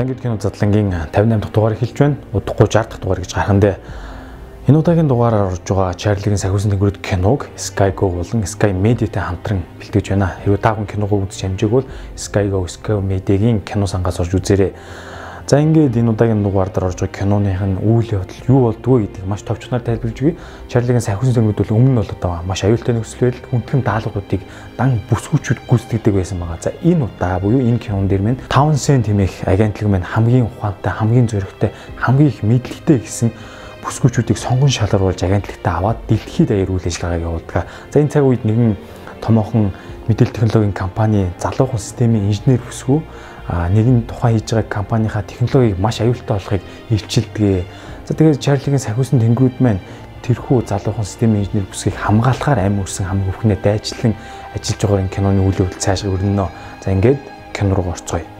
За ингээд кино задлангийн 58 дахь дугаарыг хэлж байна. Удахгүй 60 дахь дугаар гэж гархандаа энэ удаагийн дугаараар орж байгаа Чарлигийн сахиусан тэнгэрүүд киног Sky Go болон Sky Media-тэй хамтран бэлтгэж байна. Хэрвээ та бүхэн киногоо үзэж амжаагүй бол Sky Go, Sky Media-гийн кино сангаас орж үзээрэй. За ингээд энэ удаагийн дугаар дээр орж байгаа киноных нь үйл явдал юу болдгоо гэдгийг маш товчноор тайлбарлаж өгье. Чарлигийн сахиусан зөрмөд бол өмнө нь бол одоо маш аюултай нөхцөл байдал хүндхэн даалгавруудыг дан бүсгүүчүүд гүйцэтгэдэг байсан байгаа. За энэ удаа буюу энэ кинон дээр мэн Townsend хэмээх агентлаг мань хамгийн ухаантай, хамгийн зоригтой, хамгийн их мэдлэгтэй гэсэн бүсгүүчүүдийг сонгон шалгаруулж агентлагтаа аваад дэлхийд даяар үйл ажиллагааг явуулдаг. За энэ цаг үед нэгэн томоохон мэдээлэл технологийн компани залуухан системийн инженер бүсгүй нэгэн тухайн хийж байгаа компанийхаа технологиг маш аюултай болохыг илчилдэг. За тэгээд Чарлигийн сахиусан тэнгүүд маань тэрхүү залуухан системийн инженер бүсгийг хамгаалахаар амь өрсөн хамгийн өвхнээ дайчлан ажиллаж байгаа энэ киноны үйл явдал цаашаа өрнөнө. За ингээд кино руу орцгоё.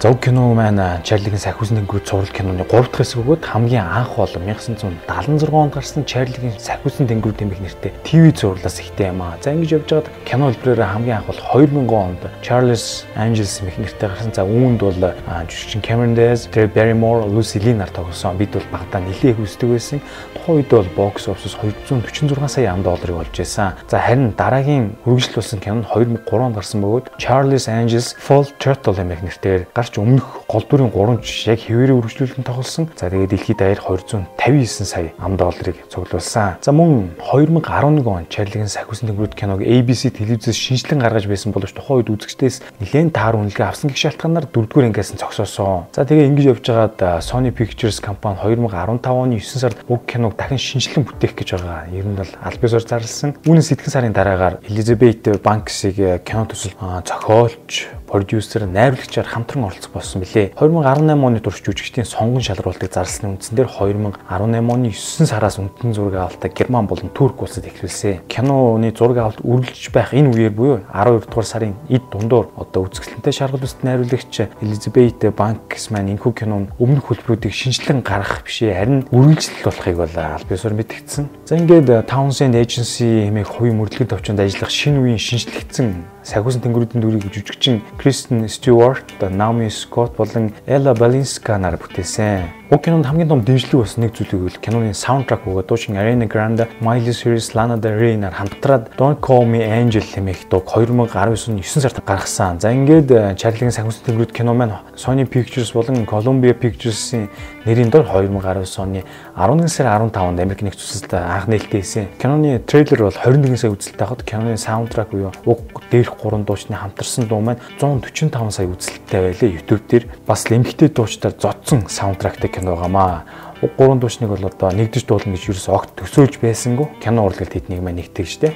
Зог кино маань Чарлигийн сахиусан тэнгүүд цуврал киноны 3 дахь хэсэг өгөөд хамгийн анх бол 1976 онд гарсан Чарлигийн сахиусан тэнгүүд хэмээх нэртэй ТV зурлаас ихтэй юм аа. За ингэж явж байгаад кино хэлбэрээр хамгийн анх бол 2000 онд Charles Angels хэмээх нэртэй гарсан. За үүнд бол жүжигчин Cameron Diaz, Drew Barrymore, Lucy Liu нар тогсон. Бид бол багтаа нэлээд хүсдэг байсан. Тухайн үед бол бокс офис 246 сая ам долларыг олж байсан. За харин дараагийн үргэлжлэл болсон кино нь 2003 онд гарсан бөгөөд Charles Angels Full Throttle хэмээх нэртэйгээр гарч гарч өмнөх гол дүрийн 3 жишээ яг хэвээрээ үргэлжлүүлэн тоглосон. За тэгээд дэлхийд даяар 259 сая ам долларыг цуглуулсан. За мөн 2011 он Чарлигийн сахиусан тэнгэрүүд киног ABC телевизээс шинжилэн гаргаж байсан боловч тухайн үед үзэгчдээс нэлээд таар үнэлгээ авсан гэх шалтгаанаар дөрөвдүгээр ангиас нь зогсоосон. За тэгээ ингэж явж байгаад Sony Pictures компани 2015 оны 9 сард уг киног дахин шинжилэн бүтээх гэж байгаа. Ер нь бол аль бисаар зарласан. Үүнээс эдгээр сарын дараагаар Elizabeth Banks-ыг кино төсөл зохиолч продюсер, найруулагчаар хамтран оролцох болсон билээ. 2018 оны турш жүжигчдийн сонгон шалруултыг зарласны үндсэн дээр 2018 оны 9 сараас үндэстэн зураг авалтаа Герман болон Турк улсад эхлүүлсэн. Киноны зураг авалт үргэлж байх энэ үеэр буюу 12 дугаар сарын эд дундуур одоо үзэсгэлэнтэй шаргал үст найруулагч Элизабет Банкс маань энэхүү кинон өмнөх хөлбөрүүдийг шинжилэн гаргах бишээ харин үргэлжлэл болохыг бол аль биесээр мэдгдсэн. За ингээд Townsend Agency хэмээх хувийн мөрдлөгийн төвчөнд ажиллах шинэ үеийн шинжлэгдсэн сахиусан тэнгэрүүдийн дүрийг жүжигчин Кристен Стюарт, Наоми Скотт болон Элла Балинска нар бүтээсэн. Уг кинонд хамгийн том дэмжлэг болсон нэг зүйлийг бол киноны саундтрак бөгөөд дуучин Ariana Grande, Miley Cyrus, Lana Del Rey нар хамтраад Don't Call Me Angel хэмээх дууг 2019 оны 9 сард гаргасан. За ингээд Чарлигийн сахиусан тэнгэрүүд кино маань Sony Pictures болон Columbia Pictures-ийн нэрийн дор 2019 оны 11 сарын 15-нд Америк нэгдсэн улсад анх нээлттэй хийсэн. Киноны трейлер бол 21 сая үзэлттэй хахад киноны саундтрак буюу уг дээрх гурван дуучны хамтарсан дуу маань 145 сая үзэлттэй байлээ YouTube дээр. Бас эмгэгтэй дуучдаар зодсон саундтрактай кино байгаамаа. Уг гурван дуучныг бол одоо нэгдэж дуулна гэж юус огт төсөөлж байсангүй. Кино урлагт тэднийг маань нэгтгэж штэ.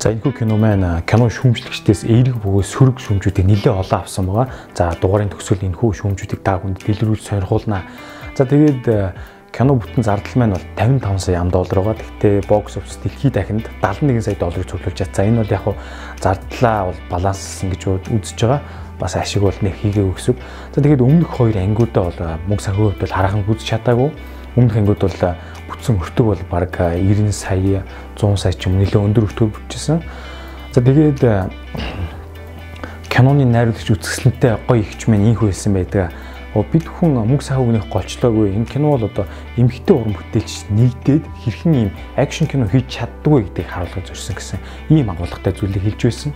За энэхүү кино маань кино шүүмжлэгчдээс эерэг бөгөөд сөрөг шүүмжүүдийг нэлээд олон авсан байгаа. За дугаарын төгсгөл энэхүү шүүмжүүдийг та бүхэнд дэлгэрүүлж сонирхуулнаа. За тэгээд кино бүтэн зардал маань бол 55 сая ам доллар байгаа. Гэхдээ бокс офис дэлхийд дахинд 71 сая долларыг цуглуулж чадсан. Энэ бол яг хуу зардлаа бол баланслсан гэж үзэж байгаа. Бас ашиг бол нэг хийгээ өгсөв. За тэгээд өмнөх хоёр ангиудаа бол мөнгө санхүү хувьд бол хараахан үзэж чадаагүй. Өмнөх ангиуд бол бүтсэн өртөг бол баг 90 сая 100 сая ч юм нэлээд өндөр өртөг бүтчихсэн. За тэгээд киноны найруулагч үзэсгэлэнтэй гоё ихч мэн инх байсан байдаг бид хүн мөнгө сах үгнийх голчлоогүй энэ кино бол одоо эмхтэй уран бүтээлч нэгдээд хэрхэн ийм акшн кино хийж чаддгүй гэдгийг харуулж зорьсон гэсэн ийм агуулгатай зүйлийг хэлж байсан.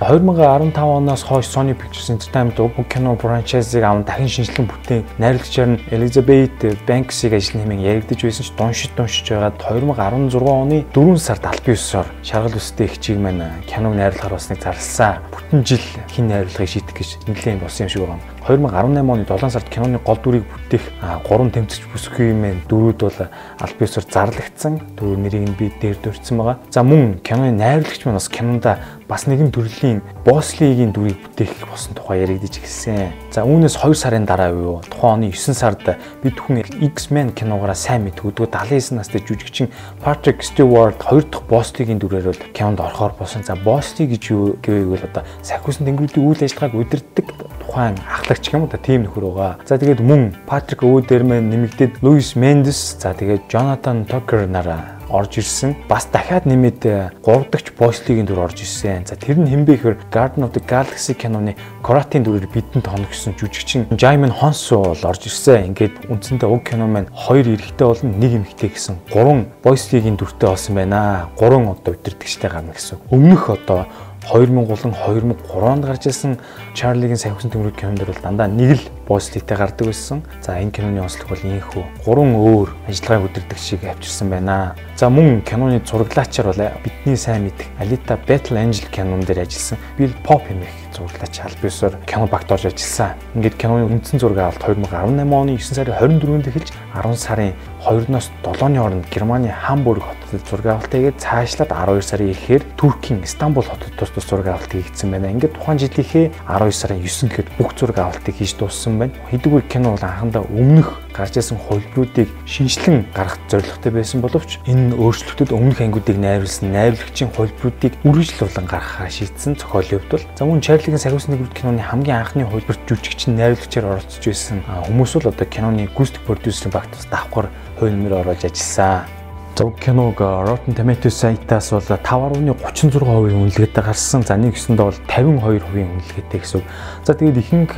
2015 оноос хойш Sony Pictures Entertainment уг кино франчайзыг аван дахин шинжилэн бүтээн найруулагчаар нь Elizabeth Banks-ыг ажиллана хэмээн яригдж байсан ч дуншид дуншиж байгаад 2016 оны 4 сард аль биесээр шаргал үстэй ихчийг маань киног найруулахаар басныг зарласан. Бүтэн жил хин найруулгыг шийдэх гэж нэлээд болсон юм шиг байна. 2018 оны 7 сард киноны гол дүрийг бүтээх 3 тэмцэгч бүсгүймэн дөрүүд бол аль биесээр зарлагдсан. Дөрөв нэрийг нь би дээр дурдсан байгаа. За мөн киноны найруулагч маань бас кинонда бас нэгэн төрлийн Бослигийн дүрийг бүтээх болсон тухай яригдж эхэлсэн. За үүнээс 2 сарын дараа юу тухайн оны 9 сард бид хүн X-Men киногаараа сайн мэдгүйдгүү 79 настай жүжигчин Patrick Stewart хоёр дахь Бослигийн дүрээр бол кинонд орохоор болсон. За Босли гэж юу гэвэл одоо сахиусан тэнгэрүүдийн үйл ажиллагааг удирддаг тухайн ахлагч юм да тийм нөхөр байгаа. За тэгээд мөн Patrick O'Der мэн нэмэгдээд Louis Mendes за тэгээд Jonathan Tucker нараа орж ирсэн. Бас дахиад нэмээд 3 дахь Boys League-ийн дүр орж ирсэн. За тэр нь хэмбэ гэхээр Garden of the Galaxy киноны Коратын дүрээр бидэнд хоногсон жүжигчин Jaimon Honsu бол орж ирсэн. Ингээд үндсэндээ уг кино маань хоёр эрэгтэй болон нэг эмэгтэй гэсэн гурван Boys League-ийн дүртэй болсон байна. Гурван одоо удирдгчтэй гарна гэсэн. Өмнөх одоо 2000 болон 2003 онд гарч ирсэн Чарлигийн сахиусан төмрөг кинонд бол дандаа нэг л босслитэй гардаг байсан. За энэ киноны онцлог бол ийхүү. Гурван өөр ажиллагааг өдөрдөг шиг авчирсан байна. За мөн киноны зураглаачаар бол бидний сайн мэдэх Alita Battle Angel кинон дээр ажилласан Bill Pop хэмээх зураглаач аль биесээр кино багт орж ажилласан. Ингээд киноны үндсэн зураг авалт 2018 оны 9 сарын 24-нд эхэлж 10 сарын 2-оос 7-ны хооронд Германы Хамбург хотод зураг авалт хийгээд цаашлаад 12 сарын ихээр Туркийн Стамбул хотод тус тус зураг авалт хийгдсэн байна. Ингээд тухайн жилийнхээ 12 сарын 9 гэхэд бүх зураг авалтыг хийж дууссан байна. Хэдийгээр кино бол анхандаа өмнөх гарч ирсэн хувилбаруудыг шинжилэн гаргах зорилготой байсан боловч энэ өөрчлөлтөд өмнөх ангиудыг найруулсан найруулагчийн хувилбаруудыг үргэлжлүүлэн гаргахаа шийдсэн зохиолын хувьд бол за мөн Чарлигийн сахиусны гүрд киноны хамгийн анхны хувилбарт жүжигчин найруулагчаар оролцож байсан хүмүүс бол одоо киноны гүйцэтгэх продюсерийн багт бас давхар хувилмэр оруулж ажилласан. Зөв киног Rotten Tomatoes сайтаас бол 5.36% үнэлгээтэй гарсан. За нэг гэсэндээ бол 52% үнэлгээтэй гэсэн. За тэгээд ихэнх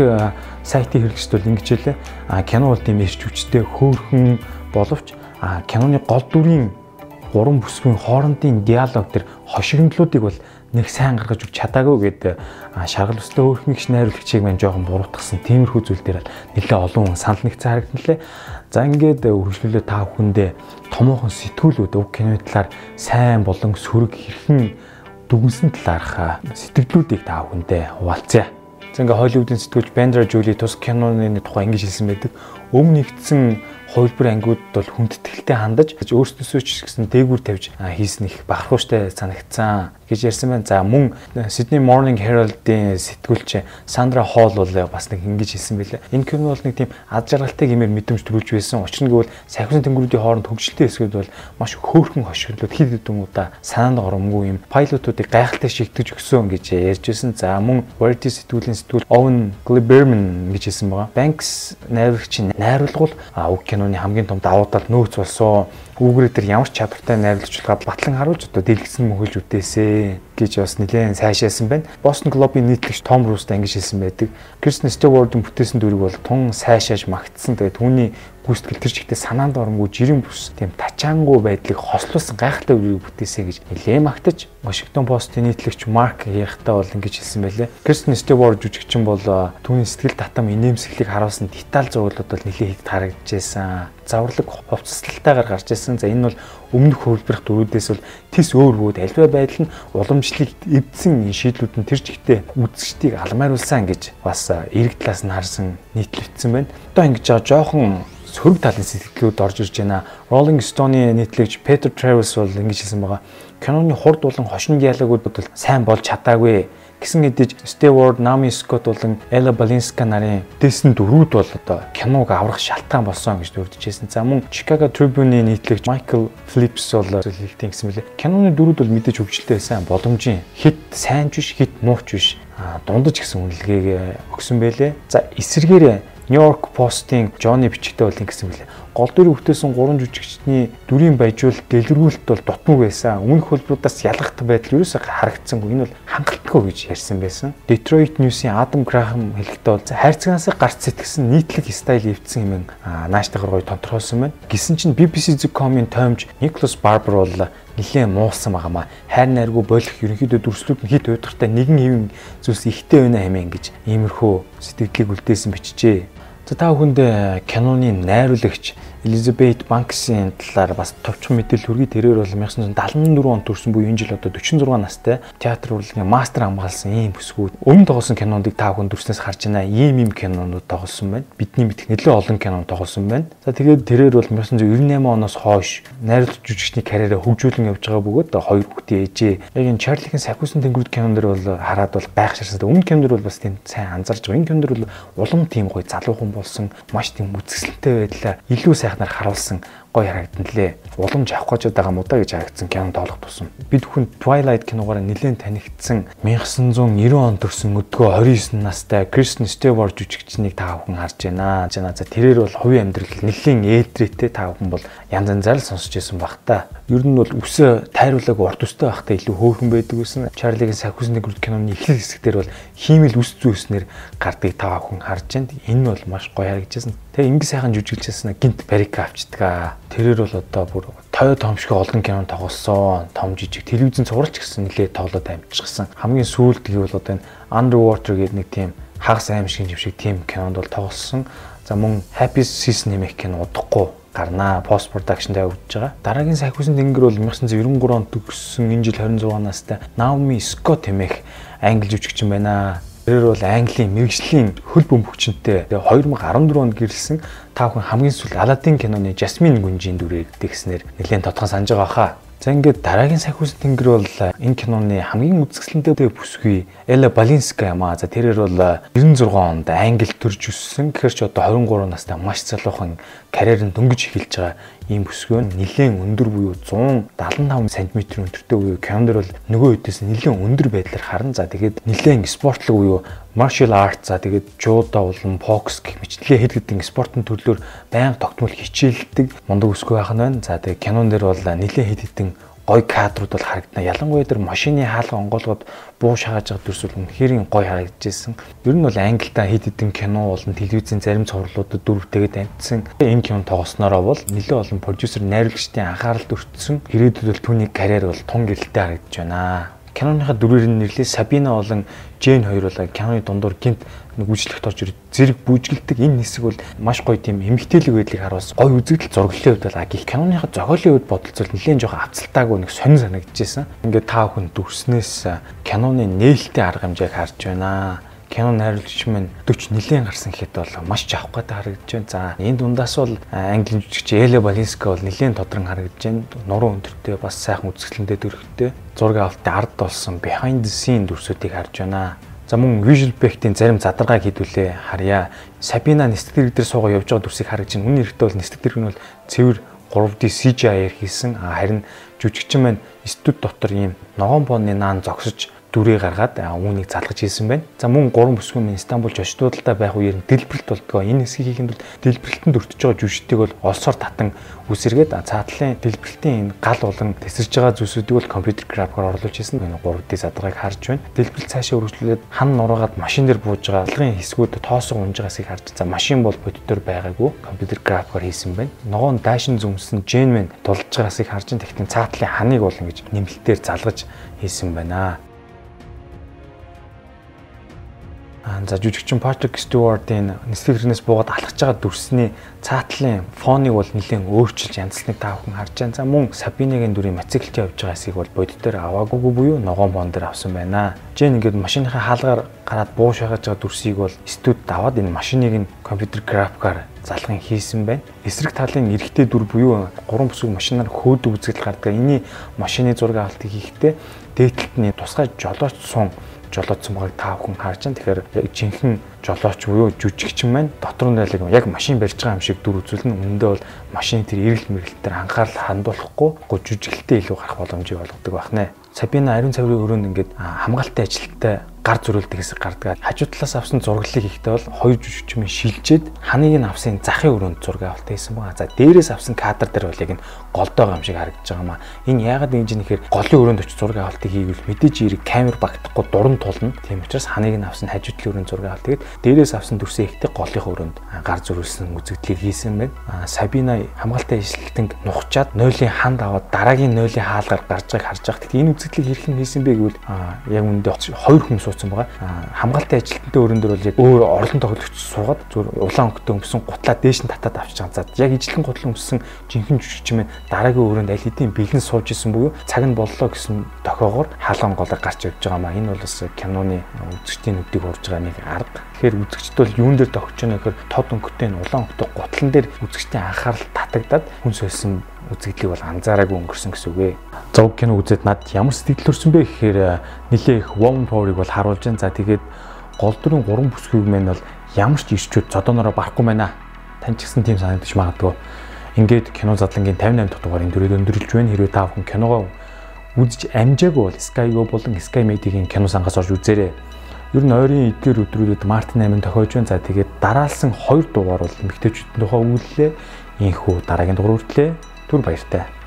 сайтын хэрэглэгчд бол ингэж хэлээ. А кино бол тийм ирч хүчтэй хөөрхөн боловч киноны гол дүрийн гурван бүсгийн хоорондын диалог төр хошигнолуудыг бол нэг сайн гаргаж өгч чадаагүй гэдэг шаргал өслөө өөрхөн их найруулагчийг маань жоохон буруутгасан тиймэрхүү зүйл дээр нэлээ олон санал нэгцэн харагдлаа. За ингээд үргэлжлүүлээ та бүхэндээ томоохон сэтгүүлүүд уг киноны талаар сайн болон сөрөг хэрхэн дүгнсэн талаарх сэтгэлдлүүдийг та бүхэндээ хуваалцъя. За ингээ Холливуудын сэтгүүлч Бендра Жули тус киноны тухай ингэж хэлсэн байдаг. Өмнө нэгдсэн хувилбар ангиуд бол хүндэтгэлтэй хандаж өөрснөөсөө ч гэсэн дээгүүр тавьж хийсэн их бахархууштай санагдсан гэж ярьсан байна. За мөн Sydney Morning Herald-ийн сэтгүүлч Сандра Холл бол бас нэг ингэж хэлсэн байлээ. Энэ кино бол нэг тийм ад жаргалтай гэмээр мэдрэмж төрүүлж байсан. Учир нь гэвэл сахиусан тэнгэрүүдийн хооронд хөгжилтэй хэсгүүд бол маш хөөрхөн хошиглоод хэд хэдэн удаа санаанд оромгүй юм пайлотуудыг гайхалтай шигтгэж өгсөн гэж ярьж байсан. За мөн Variety сэтгүүлийн сэтгүүл Owen Gilberman гэж хэлсэн байгаа. Banks найруулагчийн найруулгуул уг киноны хамгийн том давуу тал нөөц болсон Үүгээрээ тэр ямар ч чадвартай найруулагчлагаа батлан харуулж одоо дэлгэцэн мөхөлж үтээсэ гэж бас нэлээд сайшаасан байна. Boston Globe-ийн нийтлэгч Том Рустай ингэж хэлсэн байдаг. Kristen Stewart-ын бүтээсэн дүрийг бол тун сайшааж магтсан. Тэгээд түүний гүйцэтгэл тэр чигтээ санаанд оромгүй жирийн бүс тийм тачаангүй байдлыг хослуулсан гайхалтай үрийг бүтээсэн гэж нэлээд магтаж Washington Post-ийн нийтлэгч Mark Ярхтаа бол ингэж хэлсэн байлээ. Kristen Stewart жүжигчин бол түүний сэтгэл татам инээмсэглийг харуулсан деталь зураглууд бол нэлээд хэд харагдажсэн заврлаг хувцаслалтайгаар гарч ирсэн. За энэ бол өмнөх хөвлөрөх дөрүүдээс бол тис өөр бүүд альва байдал нь уламжлалыг эвдсэн шийдлүүд нь тэр чигтээ үзэгчдийг алмааруулсан гэж бас эрэг талаас нь харсан нийтлэгдсэн байна. Одоо ингэж байгаа жоохон сөрөг талын сэтгэлүүд орж ирж байна. Rolling Stone-ийн нийтлэгч Peter Travis бол ингэж хэлсэн байгаа. Киноны хурд болон хошин диалогууд бол сайн болж чадаагүй Гэсэн хэдиж Stewart, Naomi Scott болон Ella Balinska нарын дэсэн дөрүүд бол одоо киног аврах шалтгаан болсон гэж дурдчихсэн. За мөн Chicago Tribune-ийн нийтлэгч Michael Phillips бол хэлтийн гэсэн мөлий. Киноны дөрүүд бол мэдээж хөгжилтэй байсан. Боломжийн хит сайн ч биш, хит муу ч биш. дундаж гэсэн үнэлгээг өгсөн байлээ. За эсэргээрээ New York Post-ийн Johnny бичгтээ бол ингэсэн мөлий гол дүрийг бүтээсэн гурван жүжигчний дүрийн баяжуулалт дэлгэрүүлэлт бол дутмаг байсан. Өмнөх хөлбруудаас ялгахтай байдал ерөөсөө харагдсангүй. Энэ бол хангалтгүй гэж ярьсан байсан. Detroit News-ийн Adam Graham хэлэхдээ бол хайрцагаасаа гарч сэтгсэн нийтлэг стайл эвдсэн хэмээн нааштайгаар гоё тодорхойлсон байна. Гисэн чинь BBC.com-ийн тоймж Nicholas Barber бол нилээн муусан байгаамаа. Хайр найргүй болох ерөнхийдөө дүрслүүд нь хит уйдгартай нэгэн хэвэн зүйлс ихтэй байна хэмээн гэж иймэрхүү сэтгэлдлийг үлдээсэн бичжээ. За та бүхэнд киноны найруулагч Elizabeth Banks-ийн талаар бас товчхон мэдээлэл хүргэе. Тэрээр бол 1974 онд төрсэн буюу энэ жил одоо 46 настай театр урлагийн мастер хамгаалсан ийм бүсгүүд. Өмнө тоглосон кинонуудыг та бүхэн дүрснээс харж байна. Ийм ийм кинонууд тоглосон байна. Бидний мэдэх нэлээд олон кино тоглосон байна. За тэгээд тэрээр бол 1998 оноос хойш найруулагч жүжигчний карьераа хөгжүүлэн явж байгаа бөгөөд хоёр хүүхдээ ээжээ. Яг энэ Чарлигийн Сахиусан тэнгэрүүд кинон дэр бол хараад бол гайхширсан. Өмнө кинон дэр бол бас тийм сайн анзарч байгаа. Энэ кинон дэр бол улам тийм гоё залуухан болсон. Маш тийм үзэсгэлэнтэй байдлаа илүү сайн сайхнаар харуулсан гоё харагдан лээ. Уламж авах гэж байгаа муу да гэж харагдсан кино тоолох тусам. Бид бүхэн Twilight киногоор нэлээд танигдсан 1990 онд төрсэн өдгөө 29 настай Kristen Stewart жүжигчнийг та бүхэн харж байна. За тэрээр бол хувийн амьдрал нэлээд ээлдрээтэй та бүхэн бол янз янзаар л сонсч байсан бах та. Ер нь бол үсээ тайруулаг урд үстэй байхдаа илүү хөөрхөн байдаг гэсэн. Charlie-гийн Сахиусны гүрд киноны эхлэл хэсгээр бол хиймэл үс зүйснэр гардыг та бүхэн харж байна. Энэ нь бол маш гоё харагдчихсан. Тэгээ ингээ сайхан жүжиглэжсэн гинт барика авчдаг. Тэрээр бол одоо бүр той томшиг олон кино тоглосон. Том жижиг телевизэн цувралч гэсэн нэлээд тоглоод амжчихсан. Хамгийн сүүлд гэвэл одоо энэ Underwater гэдэг нэг тийм хагас шиг юм шиг тийм кинонд бол тоглосон. За мөн Happy Season нэмэх кино удахгүй гарнаа. Post production дээр өгч байгаа. Дараагийн сахиусан тэнгэр бол 1993 онд төгссөн энэ жил 26 настай Naomi Scott хэмээх англи жүжигчин байна. Тэрээр бол Английн мэрэгжлийн хөл бөмбөгчөнтэй 2014 онд гэрэлсэн та бүхэн хамгийн сүүл Аладдин киноны Жасмин гүнжийн дүрээр тэгснэр нэлээд тодхон санаж байгаа хаа. За ингээд дараагийн сахиус тэнгэр бол энэ киноны хамгийн үзэсгэлэнтэй бүсгүй Эла Балинска юм аа. За тэрээр бол 96 онд Англид төрж өссөн. Гэхдээ ч одоо 23 настай маш залуухан карьер нь дөнгөж эхэлж байгаа ийм бүсгүй нь нэлээд өндөр буюу 175 см өндөртэй буюу кинонд бол нөгөө үедээс нэлээд өндөр байдлаар харна. За тэгээд нэлээд спортлог буюу martial arts за тэгээд judo болон box гэх мэтлээ хэд гэдэг спортын төрлөөр байнга тогтмол хичээлдэг мундаг өсгөө байх нь байна. За тэгээд кинон дээр бол нэлээд хэд хэдэн гой кадрууд бол харагдана. Ялангуяа тэр машины хаалга онгоолгоод буу шагааж байгаа дүрс бол үнэхээр гой харагдажсэн. Ер нь бол англида хэд хэдэн кино болон телевизийн зарим цувралуудад дүрвтэйгээд амтсан. Энэ кино тоглосноороо бол нэлээд олон продюсер найруулагчдын анхааралд өртсөн. Ирээдүйд бол түүний карьер бол тун гэрэлтэй харагдаж байна. Киноныхаа дүрээр нь нэрлээ Сабина болон Жен хоёр бол киноны дундуур гинт нэг үйлчлэгт орж ирээд зэрэг бүжгэлдэг энэ хэсэг бол маш гоё тийм эмгтээлэг байдлыг харуулсан. Гоё үзэгдэл зураглалын хувьд бол аги киноныхаа зохиолын хувьд бодолцол нэлээд жоохон авцалтаагүй нэг сонир санагдчихсэн. Ингээд та бүхэн дүрснээс киноны нээлттэй арга хэмжээг харж байна кино найруулагч минь 40 нилийн гарсан гэхэд бол маш жавх гэдэг харагдаж байна. За энэ дундаас бол англи жүжигч Эле Балинска бол нилийн тодрон харагдаж байна. Нуруу өндөртэй бас сайхан үзэсгэлэнтэй төрхтэй зураг авалтын ард болсон behind the scene дүрсүүдийг харж байна. За мөн visual effect-ийн зарим задаргааг хийдүүлээ харьяа. Сабина нисдэг дэрэг дээр суугаа явж байгаа дүрсийг харагч байна. Үүний хэрэгтэй бол нисдэг дэрэг нь бол цэвэр 3D CGI-аар хийсэн. Харин жүжигчин маань студ дотор ийм ногоон бооны наан зогсож дүрээ гаргаад үүнийг залгаж хийсэн байна. За мөн гурван бүсгүй минь Стамбул жошдуудалтай байх үеэр дэлбэрэлт болдгоо. Энэ хэсгийг хийхэд бол дэлбэрэлтэнд өртөж байгаа жүжигтэйг бол олсоор татан үсэргээд цаатлын дэлбэрэлтийн энэ гал болон тесэрж байгаа зүйлсүүдийг бол компьютер графикаар оруулж хийсэн. Энэ 3D задрагааг харж байна. Дэлбэрэлт цаашаа үргэлжлүүлээд хан нураагаад машин дээр бууж байгаа алгын хэсгүүд тоосоо унж байгаасыг харж. За машин бол бодитоор байгаагүй компьютер графикаар хийсэн байна. Ногоон даашин зүмсэн мэн дулж байгаасыг харж. Тэгтэн цаатлын ханыг бол ингэж нэмэлтээр залгаж хийсэн байна. За жүжигчин Patrick Stewart-ийн нислэг хэрнээс буугаад алхаж байгаа дүрсний цаатлын фоныг бол нэлээд өөрчилж янзлныг та бүхэн харж байна. За мөн Сабиныгийн дүрийн мотоциклт явж байгаа хэсгийг бол бодитоор аваагүйгүй буюу ногоон бон дээр авсан байна. Жин ингээд машиныхаа хаалгаар гараад буу шахаж байгаа дүрсийг бол студид аваад энэ машиныг нь компьютер графикаар залгын хийсэн байна. Эсрэг талын эрэгтэй дүр буюу гурван бүсгүй машинаар хөөдөг үзэгдэл гардаг. Эний машины зураг авалтыг хийхдээ дээдлэлт нь тусгай жолооч сун жолоодсон байгааг та бүхэн харж байна. Тэгэхээр жинхэнэ жолооч буюу жүжигчин маань дотор нь байлаг яг машин барьж байгаа юм шиг дүр үзүүлнэ. Үнэндээ бол машины тэр эргэлт мэргэлтээр анхаарал хандуулахгүй гоо жүжиглэлтэй илүү гарах боломжийг олгодог байна. Сабина ариун цаврын өрөөнд ингээд хамгаалалтын ажилттай гар зүрэлдэг хэсэг гардаг. Хажуу талаас авсан зураглалыг ихтэй бол хоёр жүжигчмийн шилжээд ханыг нь авсан захын өрөөнд зураг авалт хийсэн байгаа. За дээрээс авсан кадр дээр бол яг нь голдоо юм шиг харагдаж байгаа маа. Энэ яагаад ингэж нэхэр голын өрөөнд очиж зураг авалтыг хийвэл мэдээж ирэг камер багтахгүй дуран тулна. Тийм учраас ханыг нь авсан хажуу талын өрөөнд зураг авалт тэгээд дээрээс авсан дүрсээ ихтэй голынхаа өрөөнд гар зүрэлсэн үзэгдлийг хийсэн байна. Сабина хамгаалалтын ажилтныг нухчаад нойлын ханд аваад дараагийн нойлын хаалгаар гарч байгааг харж байгаа. Тэгэхээр энэ үзэгдлийг хэрхэн хийсэн бэ гэвэл яг үүндээ хоёр хүн суудсан байгаа. Хамгаалалтын ажилтнтай өрөн дээр бол яг өөр орлон тоглогч суугаад зүгээр улаан өнгөтэй өмсөн гутлаа дээш нь татаад авч байгаа. За яг ижлэн гутлан өмсөн жинхэнэ жүжигч мэн дараагийн өрөөнд аль хэдийн бэлэн сууж исэн буюу цаг нь боллоо гэсэн тохиогоор хаалган голоор гарч явж байгаа маа. Энэ бол бас киноны үзэгчдийн нүдийг урж байгаа нэг арга. Тэгэхээр үзэгчд бол юун дээр тогтж байна гэхээр тод өнгөтэй улаан өнгөтэй гутлан дээр үзэгчдийн анхаарал татагдаад хүн сойсон үзэгдлийг бол анзаараагүй өнгөрсөн гэсэн үг ээ. Зог кино үзээд над ямар сэтгэл төрсөн бэ гэхээр э, нэлээ их woman power-ыг бол харуулж байна. За тэгээд гол дүрийн гурван бүсгүйг мэн бол ямар ч ирчүүд зодоонороо барахгүй байна. Тань ч гэсэн тийм санагдаж магадгүй. Ингээд кино задлангийн 58 дахь дугаарыг дөрөв өндөрлж байна. Хэрвээ та бүхэн киногоо үзэж амжаагүй бол Sky-го болон Sky Media-гийн кино сангаас орж үзээрэй. Ер нь ойрын эдгээр өдрүүдэд Мартин 8 тохиож байна. За тэгээд дараалсан 2 дугаар бол эмгтээчүүдийн тухай үйллээ. Ийхүү дараагийн дугаар хүртлээ. Түр баяртай.